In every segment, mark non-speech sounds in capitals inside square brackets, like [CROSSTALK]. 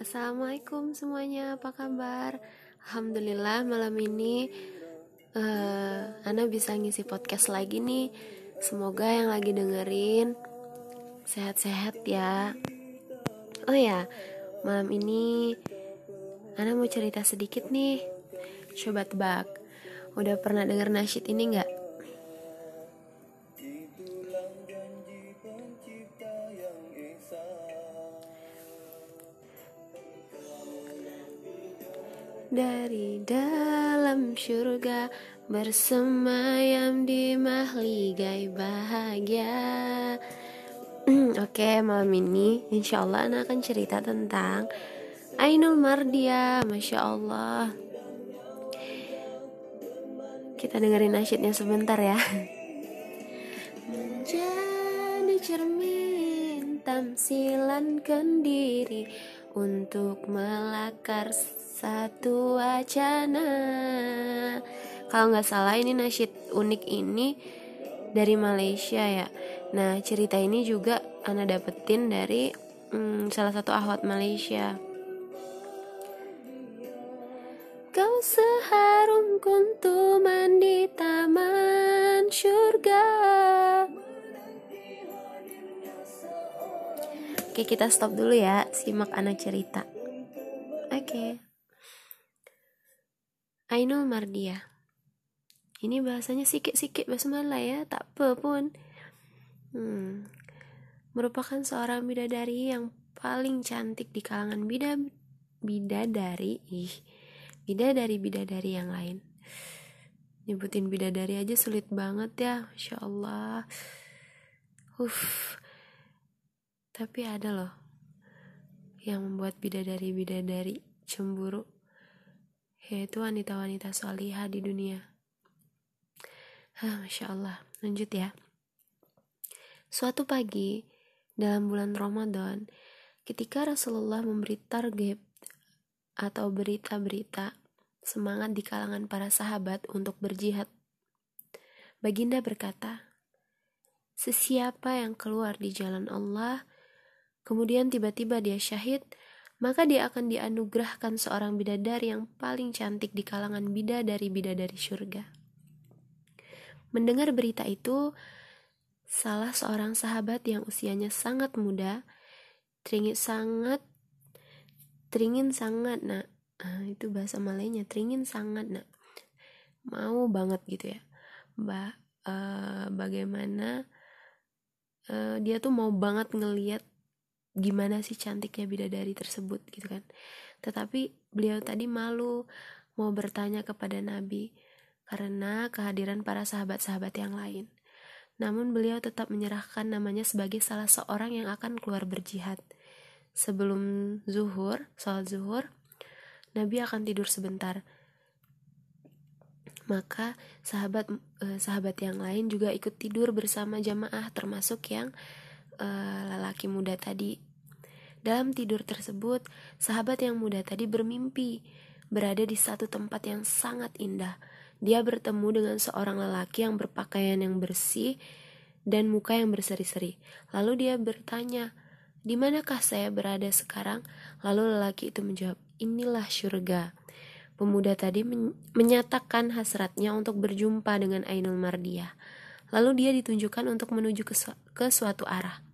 Assalamualaikum semuanya, apa kabar? Alhamdulillah malam ini uh, Ana bisa ngisi podcast lagi nih Semoga yang lagi dengerin Sehat-sehat ya Oh ya, malam ini Ana mau cerita sedikit nih Coba tebak Udah pernah denger nasyid ini nggak? Dari dalam surga bersemayam di mahligai bahagia. Oke, okay, malam ini insya Allah Ana akan cerita tentang Ainul Mardia, masya Allah. Kita dengerin nasyidnya sebentar ya. Menjadi cermin tamsilan kendiri untuk melakar satu wacana. Kalau nggak salah ini nasyid unik ini dari Malaysia ya. Nah cerita ini juga Ana dapetin dari hmm, salah satu ahwat Malaysia. Kau seharum kuntuman di taman surga Oke kita stop dulu ya. Simak anak cerita. Oke. Ainul Mardia. Ini bahasanya sikit-sikit basmalah ya tak apa pun. Hmm, merupakan seorang bidadari yang paling cantik di kalangan bida bidadari. Ih bidadari bidadari yang lain. Nyebutin bidadari aja sulit banget ya Masya Allah. Uff tapi ada loh yang membuat bidadari-bidadari cemburu yaitu wanita-wanita solihah di dunia. Hah, Masya Allah, lanjut ya. Suatu pagi, dalam bulan Ramadan, ketika Rasulullah memberi target atau berita-berita semangat di kalangan para sahabat untuk berjihad, Baginda berkata, Sesiapa yang keluar di jalan Allah, kemudian tiba-tiba dia syahid, maka dia akan dianugerahkan seorang bidadari yang paling cantik di kalangan bidadari-bidadari surga. Mendengar berita itu, salah seorang sahabat yang usianya sangat muda, teringin sangat, teringin sangat, nak, ah, itu bahasa Malaynya, teringin sangat, nak, mau banget gitu ya, ba, uh, bagaimana uh, dia tuh mau banget ngeliat gimana sih cantiknya bidadari tersebut gitu kan. Tetapi beliau tadi malu mau bertanya kepada Nabi karena kehadiran para sahabat-sahabat yang lain. Namun beliau tetap menyerahkan namanya sebagai salah seorang yang akan keluar berjihad. Sebelum zuhur salat zuhur Nabi akan tidur sebentar. Maka sahabat eh, sahabat yang lain juga ikut tidur bersama jamaah termasuk yang uh, lelaki muda tadi. Dalam tidur tersebut, sahabat yang muda tadi bermimpi berada di satu tempat yang sangat indah. Dia bertemu dengan seorang lelaki yang berpakaian yang bersih dan muka yang berseri-seri. Lalu dia bertanya, "Di manakah saya berada sekarang?" Lalu lelaki itu menjawab, "Inilah surga." Pemuda tadi men menyatakan hasratnya untuk berjumpa dengan Ainul Mardiah. Lalu dia ditunjukkan untuk menuju ke, su ke suatu arah.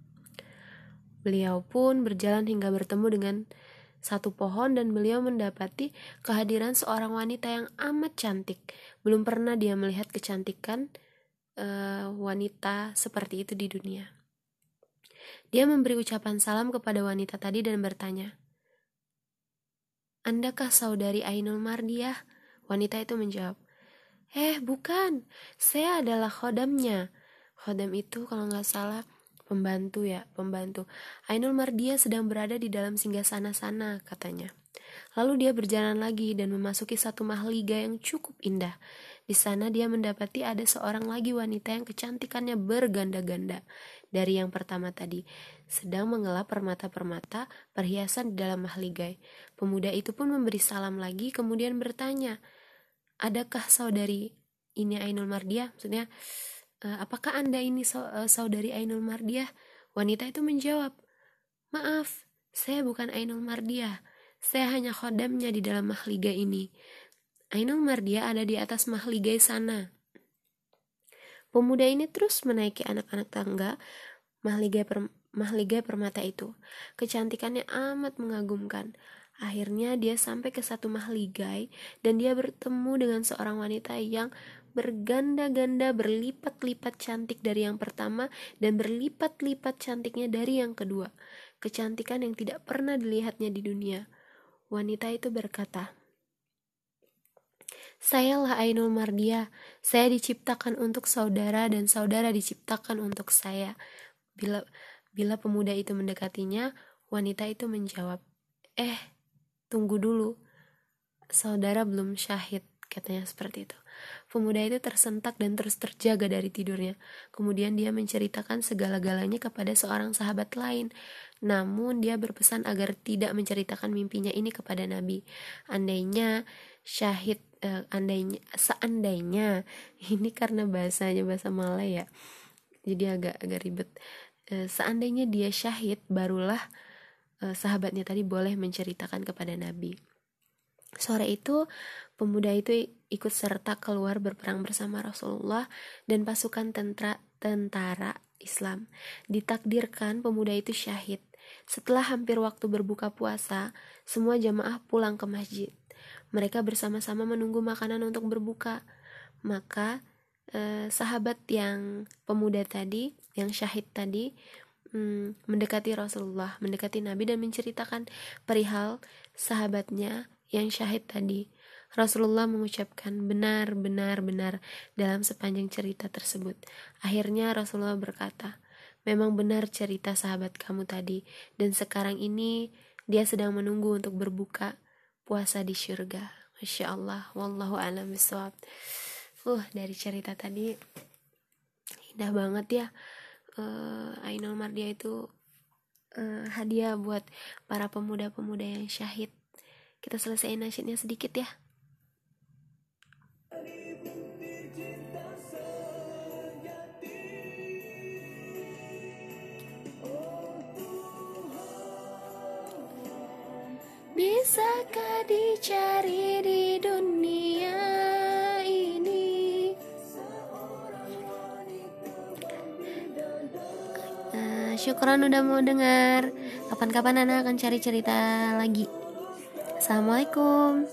Beliau pun berjalan hingga bertemu dengan satu pohon dan beliau mendapati kehadiran seorang wanita yang amat cantik. Belum pernah dia melihat kecantikan uh, wanita seperti itu di dunia. Dia memberi ucapan salam kepada wanita tadi dan bertanya, Andakah saudari Ainul Mardiah? Wanita itu menjawab, Eh, bukan, saya adalah khodamnya. Khodam itu kalau nggak salah Pembantu ya, pembantu. Ainul Mardia sedang berada di dalam singgasana sana, katanya. Lalu dia berjalan lagi dan memasuki satu mahliga yang cukup indah. Di sana dia mendapati ada seorang lagi wanita yang kecantikannya berganda-ganda dari yang pertama tadi, sedang mengelap permata-permata perhiasan di dalam mahligai. Pemuda itu pun memberi salam lagi, kemudian bertanya, Adakah saudari ini Ainul Mardia? Maksudnya, apakah anda ini eh, saudari Ainul Mardiah? Wanita itu menjawab, maaf, saya bukan Ainul Mardiah. Saya hanya khodamnya di dalam mahliga ini. Ainul Mardia ada di atas mahligai sana. Pemuda ini terus menaiki anak-anak tangga mahligai, per, mahligai permata itu. Kecantikannya amat mengagumkan. Akhirnya dia sampai ke satu mahligai dan dia bertemu dengan seorang wanita yang berganda-ganda berlipat-lipat cantik dari yang pertama dan berlipat-lipat cantiknya dari yang kedua. Kecantikan yang tidak pernah dilihatnya di dunia. Wanita itu berkata, Sayalah Ainul Mardia. Saya diciptakan untuk saudara dan saudara diciptakan untuk saya. Bila bila pemuda itu mendekatinya, wanita itu menjawab, "Eh, tunggu dulu. Saudara belum syahid." katanya seperti itu. Pemuda itu tersentak dan terus terjaga dari tidurnya. Kemudian dia menceritakan segala-galanya kepada seorang sahabat lain. Namun dia berpesan agar tidak menceritakan mimpinya ini kepada Nabi. Andainya syahid uh, andainya seandainya [LAUGHS] ini karena bahasanya bahasa Malay ya jadi agak agak ribet uh, seandainya dia syahid barulah uh, sahabatnya tadi boleh menceritakan kepada Nabi sore itu pemuda itu ikut serta keluar berperang bersama Rasulullah dan pasukan tentara tentara Islam ditakdirkan pemuda itu syahid setelah hampir waktu berbuka puasa semua jamaah pulang ke masjid mereka bersama-sama menunggu makanan untuk berbuka. Maka eh, sahabat yang pemuda tadi, yang syahid tadi, hmm, mendekati Rasulullah, mendekati Nabi dan menceritakan perihal sahabatnya yang syahid tadi. Rasulullah mengucapkan benar, benar, benar dalam sepanjang cerita tersebut. Akhirnya Rasulullah berkata, Memang benar cerita sahabat kamu tadi, dan sekarang ini dia sedang menunggu untuk berbuka puasa di surga Masya Allah Wallahu alam bisawab Uh, dari cerita tadi Indah banget ya. Uh, Ainul Mardia itu uh, Hadiah buat para pemuda-pemuda yang syahid. Kita selesaiin nasyidnya sedikit ya Bisakah dicari di dunia ini? Uh, Syukron udah mau dengar. Kapan-kapan Nana akan cari cerita lagi. Assalamualaikum